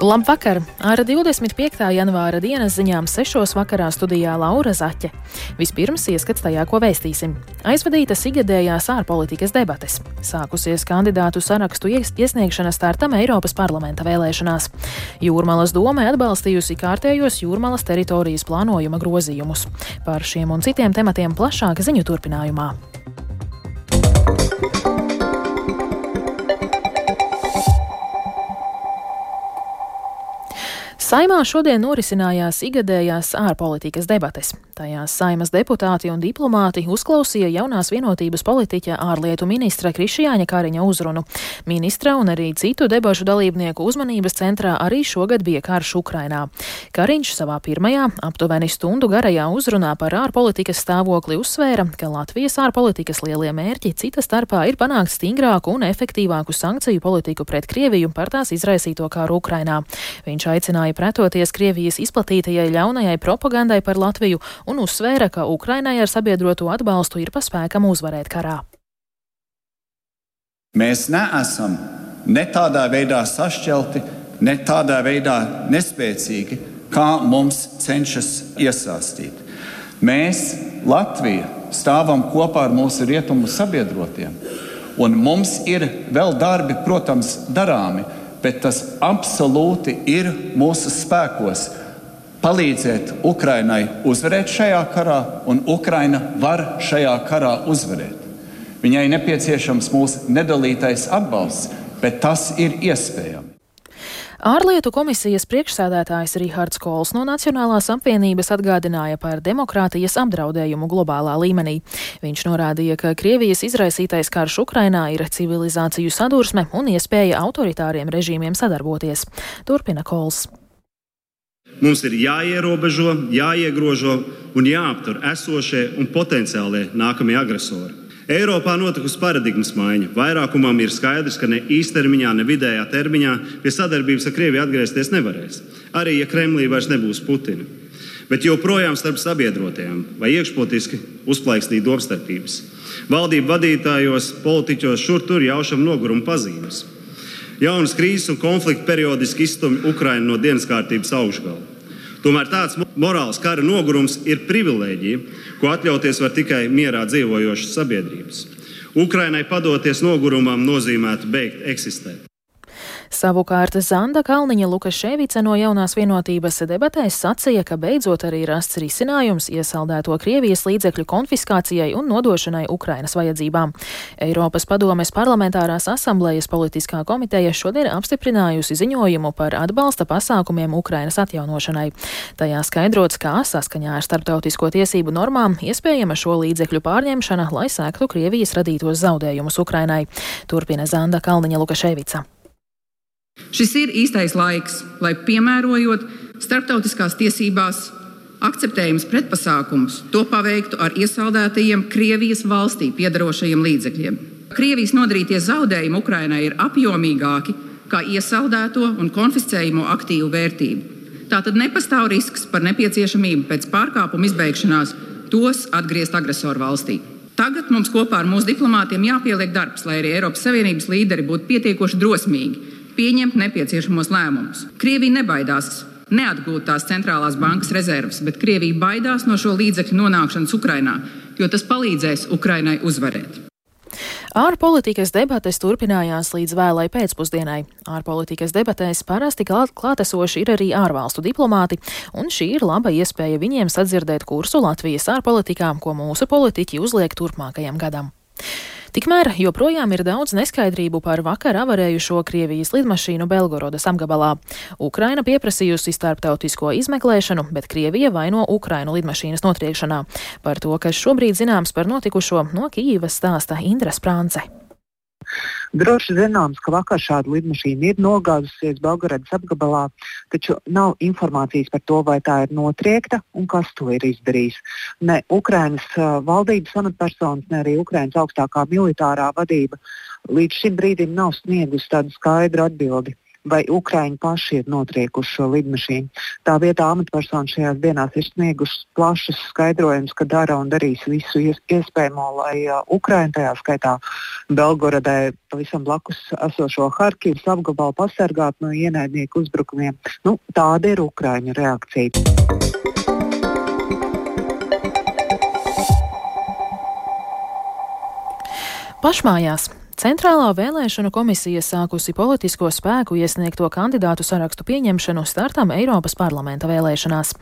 Labvakar! Ar 25. janvāra dienas ziņām 6. vakarā studijā Laura Zaķe. Vispirms ieskats tajā, ko vēstīsim. Aizvadītas ikgadējās ārpolitikas debates. Sākusies kandidātu sarakstu iesniegšana startam Eiropas parlamenta vēlēšanās. Jūrmalas doma atbalstījusi kārtējos jūrmalas teritorijas plānojuma grozījumus. Par šiem un citiem tematiem plašāk ziņu turpinājumā. Saimā šodien norisinājās igadējās ārpolitikas debates. Tajās saimas deputāti un diplomāti uzklausīja jaunās vienotības politiķa ārlietu ministra Krišjāņa Kariņa uzrunu. Ministra un arī citu debašu dalībnieku uzmanības centrā arī šogad bija karš Ukrainā. Kariņš savā pirmajā, aptuveni stundu garajā uzrunā par ārpolitikas stāvokli uzsvēra, ka Latvijas ārpolitikas lielie mērķi cita starpā ir panākt stingrāku un efektīvāku sankciju politiku pret Krieviju par tās izraisīto kāru Ukrainā. Viņš aicināja pretoties Krievijas izplatītajai ļaunajai propagandai par Latviju un uzsvēra, ka Ukrainai ar sabiedroto atbalstu ir paspēkam uzvarēt karā. Mēs neesam ne tādā veidā sašķelti, ne tādā veidā nespēcīgi, kā mums cenšas iesāstīt. Mēs, Latvija, stāvam kopā ar mūsu rietumu sabiedrotiem, un mums ir vēl darbi, protams, darāmi bet tas absolūti ir mūsu spēkos palīdzēt Ukrainai uzvarēt šajā karā, un Ukraina var šajā karā uzvarēt. Viņai nepieciešams mūsu nedalītais atbalsts, bet tas ir iespējams. Ārlietu komisijas priekšsēdētājs Rihards Kols no Nacionālās apvienības atgādināja par demokrātijas apdraudējumu globālā līmenī. Viņš norādīja, ka Krievijas izraisītais karš Ukrainā ir civilizāciju sadursme un iespēja autoritāriem režīmiem sadarboties. Turpina Kols. Mums ir jāierobežo, jāiegrožo un jāaptur esošie un potenciālie nākamie agresori. Eiropā notikusi paradigmas maiņa. Vairākumam ir skaidrs, ka ne īstermiņā, ne vidējā termiņā pie sadarbības ar Krieviju atgriezties nevarēs. Arī ja Kremlī vairs nebūs Putina. Bet joprojām starp sabiedrotajiem vai iekšpolitiski uzplaiksnīja domstarpības. Valdību vadītājos, politiķos šur tur jaušam noguruma pazīmes. Jaunas krīzes un konflikti periodiski izstumj Ukrainu no dienas kārtības augšgala. Tomēr tāds morāls kara nogurums ir privilēģija, ko atļauties var tikai mierā dzīvojošas sabiedrības. Ukrainai padoties nogurumam nozīmētu beigt eksistēt. Savukārt Zanda Kalniņa Lukaševica no jaunās vienotības debatēs sacīja, ka beidzot arī rasts risinājums iesaldēto Krievijas līdzekļu konfiskācijai un nodošanai Ukrainas vajadzībām. Eiropas padomes parlamentārās asamblējas politiskā komiteja šodien apstiprinājusi ziņojumu par atbalsta pasākumiem Ukrainas atjaunošanai. Tajā skaidrots, kā saskaņā ar starptautisko tiesību normām iespējama šo līdzekļu pārņemšana, lai sēktu Krievijas radītos zaudējumus Ukrainai. Turpina Zanda Kalniņa Lukaševica. Šis ir īstais laiks, lai piemērojot starptautiskās tiesībās akceptējumus pretpasākumus, to paveiktu ar iesaldētajiem Krievijas valstī piedarošajiem līdzekļiem. Krievijas nodarītie zaudējumi Ukrainai ir apjomīgāki kā iesaldēto un konfiscējamo aktīvu vērtību. Tātad nepastāv risks par nepieciešamību pēc pārkāpuma izbeigšanās tos atgriezt agresoru valstī. Tagad mums kopā ar mūsu diplomātiem jāpieliek darbs, lai arī Eiropas Savienības līderi būtu pietiekoši drosmīgi pieņemt nepieciešamos lēmumus. Krievija nebaidās neatgūt tās centrālās bankas rezerves, bet Krievija baidās no šo līdzekļu nonākšanas Ukrainā, jo tas palīdzēs Ukrainai uzvarēt. Ārpolitikas debates turpinājās līdz vēlai pēcpusdienai. Ārpolitikas debatēs parasti klāt, klātesoši ir arī ārvalstu diplomāti, un šī ir laba iespēja viņiem sadzirdēt kursu Latvijas ārpolitikā, ko mūsu politiķi uzliek turpmākajam gadam. Tikmēr joprojām ir daudz neskaidrību par vakar avarējušo Krievijas lidmašīnu Belgorodas apgabalā. Ukraina pieprasījusi starptautisko izmeklēšanu, bet Krievija vaino Ukrainu lidmašīnas notriekšanā. Par to, kas šobrīd zināms par notikušo, no Kīivas stāsta Indra Sprānce. Droši zināms, ka vakar šāda lidmašīna ir nogāzusies Belgradas apgabalā, taču nav informācijas par to, vai tā ir notriekta un kas to ir izdarījis. Ne Ukrainas valdības amatpersonas, ne arī Ukrainas augstākā militārā vadība līdz šim brīdim nav sniegusi tādu skaidru atbildi vai Ukraiņi paši ir notriekuši šo lidmašīnu. Tā vietā amatpersona šajās dienās ir sniegušas plašus skaidrojumus, ka dara un darīs visu iespējamo, lai uh, Ukraiņa, tajā skaitā Belgoradai, pavisam blakus esošo Harkivas apgabalu pasargātu no ienaidnieku uzbrukumiem. Nu, tāda ir Ukraiņu reakcija. Pašmājās Centrālā vēlēšanu komisija sākusi politisko spēku iesniegto kandidātu sarakstu pieņemšanu startam Eiropas parlamenta vēlēšanās.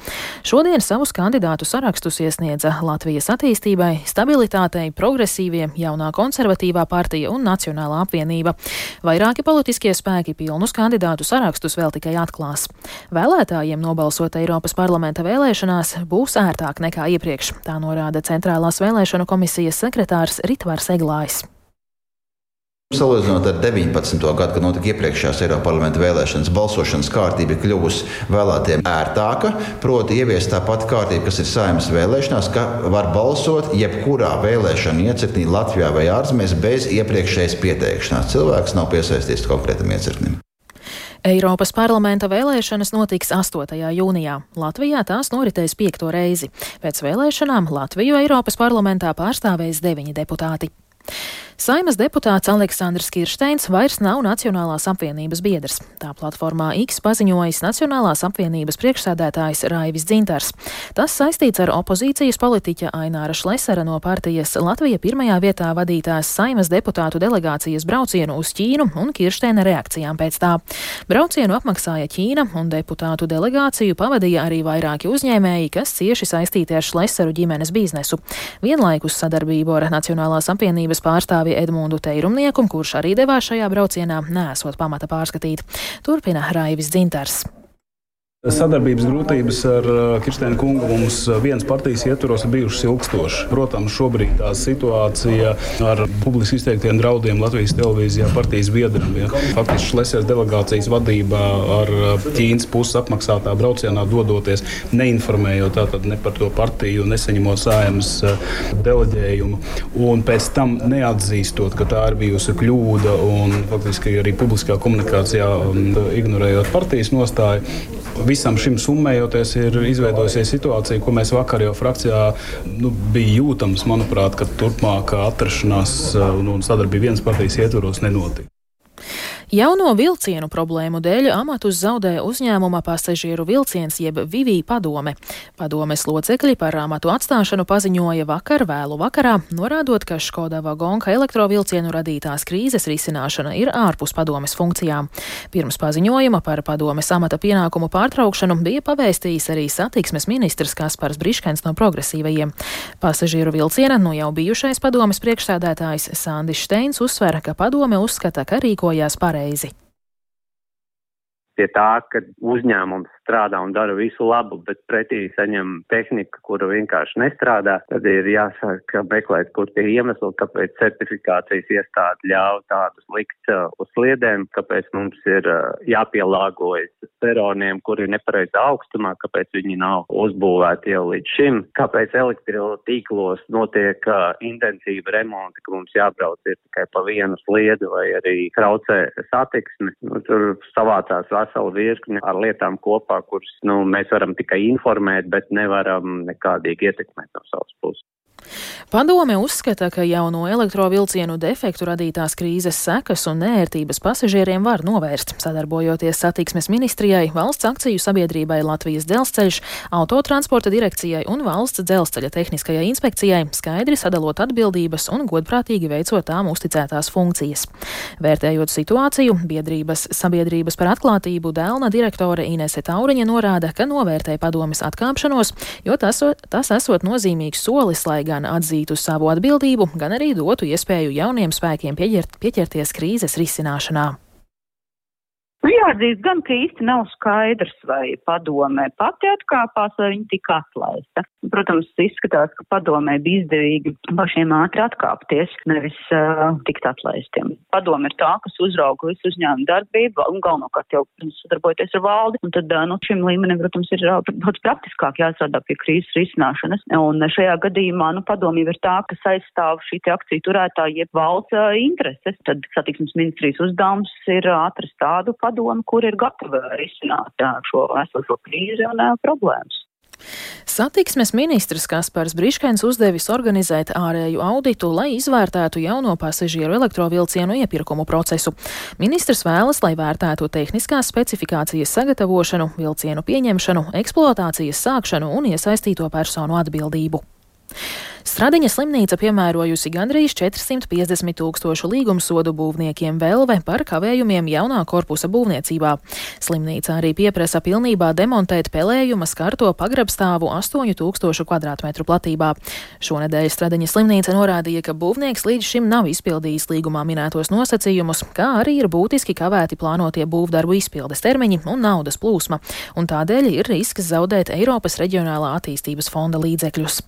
Šodien savus kandidātu sarakstus iesniedza Latvijas attīstībai, stabilitātei, progresīvie, jaunā konservatīvā partija un Nacionālā apvienība. Vairāki politiskie spēki pilnus kandidātu sarakstus vēl tikai atklās. Vēlētājiem nobalsot Eiropas parlamenta vēlēšanās būs ērtāk nekā iepriekš, tā norāda Centrālās vēlēšanu komisijas sekretārs Ritvars Eglājs. Salīdzinot ar 19. gadu, kad notika iepriekšējās Eiropas parlamenta vēlēšanas, balsošanas kārtība ir kļuvusi vēlētiem ērtāka. Proti, ieviest tā pati kārtība, kas ir saimnes vēlēšanās, ka var balsot jebkurā vēlēšana iecirknī Latvijā vai ārzemēs bez iepriekšējas pieteikšanās. Cilvēks nav piesaistīts konkrētam iecirknim. Eiropas parlamenta vēlēšanas notiks 8. jūnijā. Latvijā tās noritēs piekto reizi. Pēc vēlēšanām Latviju Eiropas parlamentā pārstāvēs deviņi deputāti. Saimas deputāts Aleksandrs Kirsteins vairs nav Nacionālās apvienības biedrs. Tā platformā X paziņojis Nacionālās apvienības priekšsēdētājs Raivis Dzintars. Tas saistīts ar opozīcijas politiķa Aināra Šlesera no partijas Latvija pirmajā vietā vadītās Saimas deputātu delegācijas braucienu uz Ķīnu un Kirsteina reakcijām pēc tā. Braucienu apmaksāja Ķīna un deputātu delegāciju pavadīja arī vairāki uzņēmēji, kas cieši saistīti ar Šleseru ģimenes biznesu. Vienlaikus sadarbību ar Nacionālās apvienības pārstāvi pārstāvi Edmundu Teirumnieku, kurš arī devās šajā braucienā, nesot pamata pārskatīt. Turpina Raivis Dzintars. Sadarbības grūtības ar uh, Kirstēnu kungu mums uh, viens partijas ietvaros ir bijušas ilgstošas. Protams, šobrīd tā situācija ar publiski izteiktiem draudiem Latvijas televīzijā partijas biedram. Ja. Faktiski Šlesers delegācijas vadībā ar uh, Ķīnas puses apmaksātā braucienā dodoties, neinformējot tātad ne par to partiju, nesaņemot sājumas deleģējumu. Un pēc tam neatzīstot, ka tā ir bijusi kļūda un faktiski arī publiskā komunikācijā um, ignorējot partijas nostāju visam šim summējoties, ir izveidojusies situācija, ko mēs vakar jau frakcijā nu, bija jūtams, manuprāt, ka turpmākā atrašanās un, un sadarbība vienas partijas ietvaros nenotika. Jauno vilcienu problēmu dēļ amatus zaudē uzņēmuma pasažieru vilciens jeb Vivī padome. Padomes locekļi par amatu atstāšanu paziņoja vakar vēlu vakarā, norādot, ka Škoda vagonka elektrovilcienu radītās krīzes risināšana ir ārpus padomes funkcijām. Pirms paziņojuma par padomes amata pienākumu pārtraukšanu bija pavēstījis arī satiksmes ministrs Kaspars Briškens no progresīvajiem. Pasažieru vilciena no jau bijušais padomes priekšsēdētājs Sandis Steins uzsver, ka padome uzskata, ka rīkojās pareizi pareizi. Pie tā, ka uzņēmums strādā un dara visu labu, bet pretī saņem tehniku, kura vienkārši nestrādā, tad ir jāsāk meklēt, kur tie iemesli, kāpēc certifikācijas iestāde ļauj tādus likt uh, uz sliedēm, kāpēc mums ir uh, jāpielāgojas peroniem, kuri ir nepareizā augstumā, kāpēc viņi nav uzbūvēti jau līdz šim, kāpēc elektrotīklos notiek uh, intensīva remonta, ka mums jābrauc ir tikai pa vienu sliedu vai arī traucē satiksmi. Nu, tur savācās vesela virkne ar lietām kopā, kuras nu, mēs varam tikai informēt, bet nevaram nekādīgi ietekmēt no savas. Padome uzskata, ka jauno elektrovilcienu defektu radītās krīzes sekas un nērtības pasažieriem var novērst, sadarbojoties satiksmes ministrijai, valsts akciju sabiedrībai Latvijas dzelzceļš, autotransporta direkcijai un valsts dzelzceļa tehniskajai inspekcijai, skaidri sadalot atbildības un godprātīgi veicot tām uzticētās funkcijas. Vērtējot situāciju, biedrības sabiedrības par atklātību Dēlna direktore Inese Tauriņa norāda, ka novērtē padomes atkāpšanos, jo tas, tas esot nozīmīgs solis, lai gan atzītu savu atbildību, gan arī dotu iespēju jauniem spēkiem pieķert, pieķerties krīzes risināšanā. Nu, jāatzīst gan, ka īsti nav skaidrs, vai padomē pati atkāpās, vai viņa tika atlaista. Protams, izskatās, ka padomē bija izdevīgi pašiem ātri atkāpties, nevis uh, tikt atlaistiem. Padome ir tā, kas uzrauga visu uzņēmumu darbību un galvenokārt jau sadarbojoties ar valdi. Un tad, uh, nu, šim līmenim, protams, ir uh, daudz praktiskāk jāstrādā pie krīzes risināšanas. Un šajā gadījumā, nu, padomī ir tā, kas aizstāv šī akciju turētāja jeb valsts uh, intereses. Tad satiksmes ministrijas uzdevums ir uh, atrast tādu padoma, kur ir gatava risināt šo esošo krīzi un problēmas. Satiksmes ministrs Kaspars Briškens uzdevis organizēt ārēju auditu, lai izvērtētu jauno pasažieru elektrovilcienu iepirkumu procesu. Ministrs vēlas, lai vērtētu tehniskās specifikācijas sagatavošanu, vilcienu pieņemšanu, eksploatācijas sākšanu un iesaistīto personu atbildību. Stradiņa slimnīca piemērojusi gandrīz 450 tūkstošu līgumsodu būvniekiem Velve par kavējumiem jaunā korpusa būvniecībā. Slimnīca arī pieprasa pilnībā demontēt pelējuma skarto pagrabstāvu 8000 km2 platībā. Šonedēļ Stradiņa slimnīca norādīja, ka būvnieks līdz šim nav izpildījis līgumā minētos nosacījumus, kā arī ir būtiski kavēti plānotie būvdarbu izpildes termiņi un naudas plūsma, un tādēļ ir risks zaudēt Eiropas reģionālā attīstības fonda līdzekļus.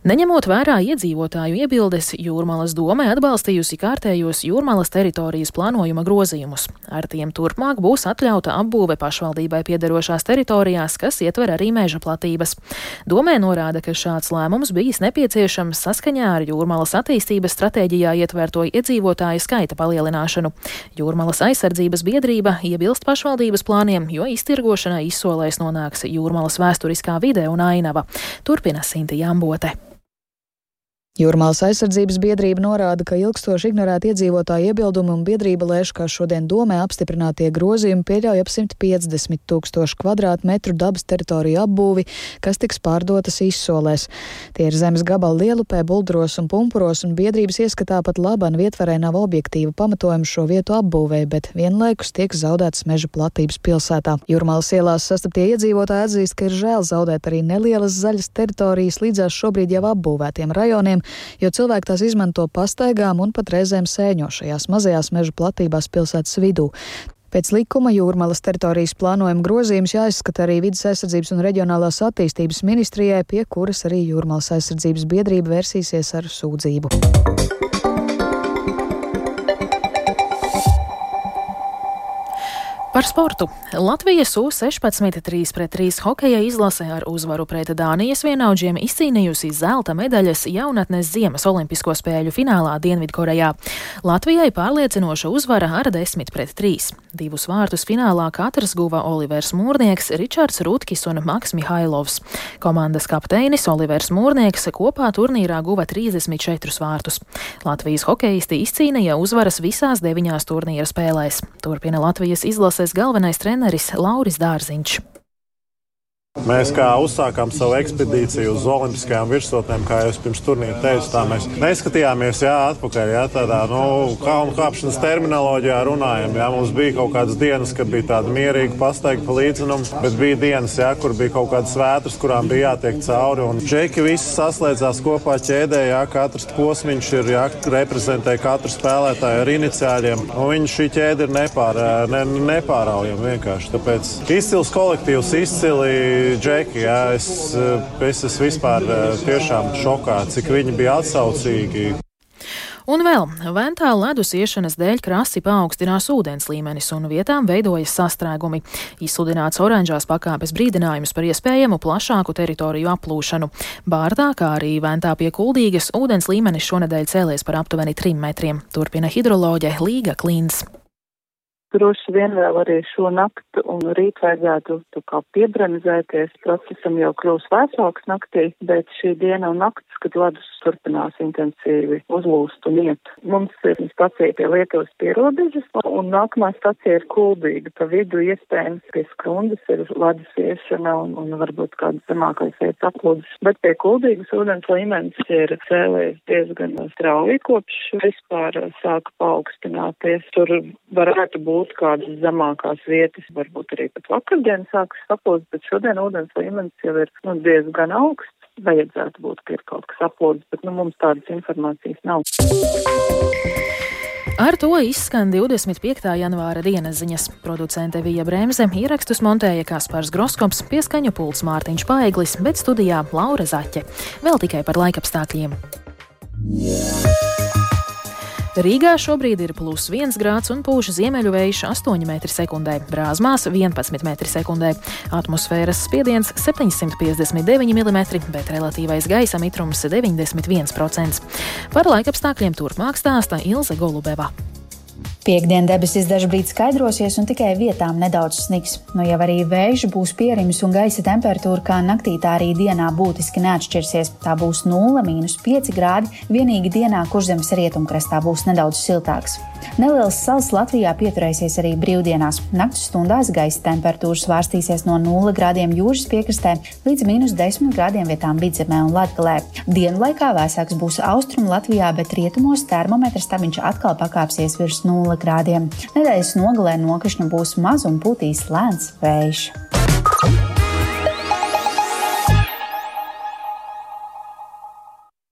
Neņemot vērā iedzīvotāju iebildes, Jūrmalas doma atbalstījusi kārtējos Jūrmalas teritorijas plānojuma grozījumus. Ar tiem turpmāk būs atļauta apbūve pašvaldībai piederošās teritorijās, kas ietver arī meža platības. Domē norāda, ka šāds lēmums bijis nepieciešams saskaņā ar Jūrmalas attīstības stratēģijā ietverto iedzīvotāju skaita palielināšanu. Jūrmalas aizsardzības biedrība iebilst pašvaldības plāniem, jo iztirgošanai izsolēs nonāks Jūrmalas vēsturiskā vide un ainava. Turpina Sinti Jambote. Jūrmālas aizsardzības biedrība norāda, ka ilgstoši ignorēta iedzīvotāja iebildumi un biedrība lēš, ka šodien domē apstiprinātie grozījumi pieļauj ap 150 tūkstošu kvadrātmetru dabas teritoriju apbūvi, kas tiks pārdotas izsolēs. Tie ir zemes gabali lielupē, buldros un pumpuros, un biedrības ieskatā pat laban vietvarē nav objektīva pamatojuma šo vietu apbūvē, bet vienlaikus tiek zaudētas meža platības pilsētā. Jūrmālas ielās sastaptie iedzīvotāji atzīst, ka ir žēl zaudēt arī nelielas zaļas teritorijas līdzās šobrīd jau apbūvētiem rajoniem dzīvniekiem, jo cilvēki tās izmanto pastaigām un pat reizēm sēņo šajās mazajās meža platībās pilsētas vidū. Pēc likuma jūrmalas teritorijas plānojuma grozījums jāizskata arī vidas aizsardzības un reģionālās attīstības ministrijai, pie kuras arī jūrmalas aizsardzības biedrība vērsīsies ar sūdzību. Par sportu. Latvijas U-16 3 pret 3 hokeja izlase ar uzvaru pret Dānijas vienaudžiem izcīnījusi zelta medaļas jaunatnes Ziemas Olimpisko spēļu finālā Dienvidkorejā. Latvijai pārliecinoša uzvara ar 10 pret 3. Divus vārtus finālā katrs guva Olivers Mūrnieks, Ričards Rutkis un Maks Mihailovs. Komandas kapteinis Olivers Mūrnieks kopā turnīrā guva 34 vārtus. Latvijas hokeisti izcīnīja uzvaras visās deviņās turnīra spēlēs. Turpina Latvijas izlase izlases galvenais treneris Lauris Dārziņš. Mēs kā uzsākām savu ekspedīciju uz Olimpiskajām virsotnēm, kā jau pirms turnīra teicu, tā mēs neskatījāmies jā, atpakaļ. Jā, tādā nu, kalnu kāpšanas terminoloģijā runājam. Jā, mums bija kaut kādas dienas, kad bija tāda mierīga pastaiga pa līdzinam, bet bija dienas, jā, kur bija kaut kādas vētras, kurām bija jātiek cauri. Un džeki visi saslēdzās kopā ķēdē, jā, katrs posmiņš ir jā, reprezentē katru spēlētāju ar iniciāļiem. Un viņi šī ķēde ir nepār, ne, nepāraujama vienkārši. Tāpēc izcils kolektīvs, izcili džeki. Jā, es, es esmu vispār eh, tiešām šokā, cik viņi bija atsaucīgi. Un vēl Ventā ledus iešanas dēļ krasi paaugstinās ūdens līmenis un vietām veidojas sastrēgumi. Izsludināts oranžās pakāpes brīdinājums par iespējamu plašāku teritoriju aplūšanu. Bārdā, kā arī Ventā pie Kuldīgas, ūdens līmenis šonadēļ cēlies par aptuveni 3 metriem. Turpina hidroloģe Līga Klīns. Droši vien vēl arī šo naktu un rīt vajadzētu tā kā piebremzēties. Procesam jau kļūs vēsāks naktī, bet šī diena un nakts, kad ledus turpinās intensīvi uzlūst un iet. Mums ir stacija pie Lietuvas pierobežas un nākamā stacija ir kuldīga. Pa vidu iespējams pie skrundas ir ledus iešana un, un varbūt kādas zemākais vietas aplūdus. Bet pie kuldīgas ūdens līmenis ir cēlējis diezgan strauji kopš vispār sāka paaugstināties. Tur varētu būt būt kādas zemākās vietas, varbūt arī pat vakardien sāks saplūst, bet šodien ūdens līmenis jau ir nu, diezgan augsts. Vajadzētu būt, ka ir kaut kas aplūdis, bet nu, mums tādas informācijas nav. Ar to izskan 25. janvāra dienas ziņas. Producente Vija Bremse ierakstus montēja Kaspars Groskops, pieskaņu pults Mārtiņš Paeglis, bet studijā Laura Zaķe. Vēl tikai par laikapstākļiem. Yeah. Rīgā šobrīd ir plus 1 grāds un pūš ziemeļu vējš 8 m2, brāzmās 11 m2. Atmosfēras spiediens 759 mm, bet relatīvais gaisa mitrums 91%. Par laikapstākļiem turpmāk stāsta Ilze Golubeva. Piektdien debesis dažbrīd skaidrosies un tikai vietām nedaudz sniks. Nu jau arī vējš būs pierimis un gaisa temperatūra kā naktī tā arī dienā būtiski neatšķirsies. Tā būs 0,5 grādi, vienīgi dienā kurzemes rietumkrastā būs nedaudz siltāks. Neliels sals Latvijā pieturēsies arī brīvdienās. Naktas stundās gaisa temperatūra svārstīsies no 0 grādiem jūras piekrastē līdz minus 10 grādiem vietām vidzemē un latgalē. Dienu laikā vēsāks būs austrumu Latvijā, bet rietumos termometra stabiņš atkal pakāpsies virs 0 0 grādiem. Nedēļas nogalē nokrišņu būs maz un pūtīs lēns vējš.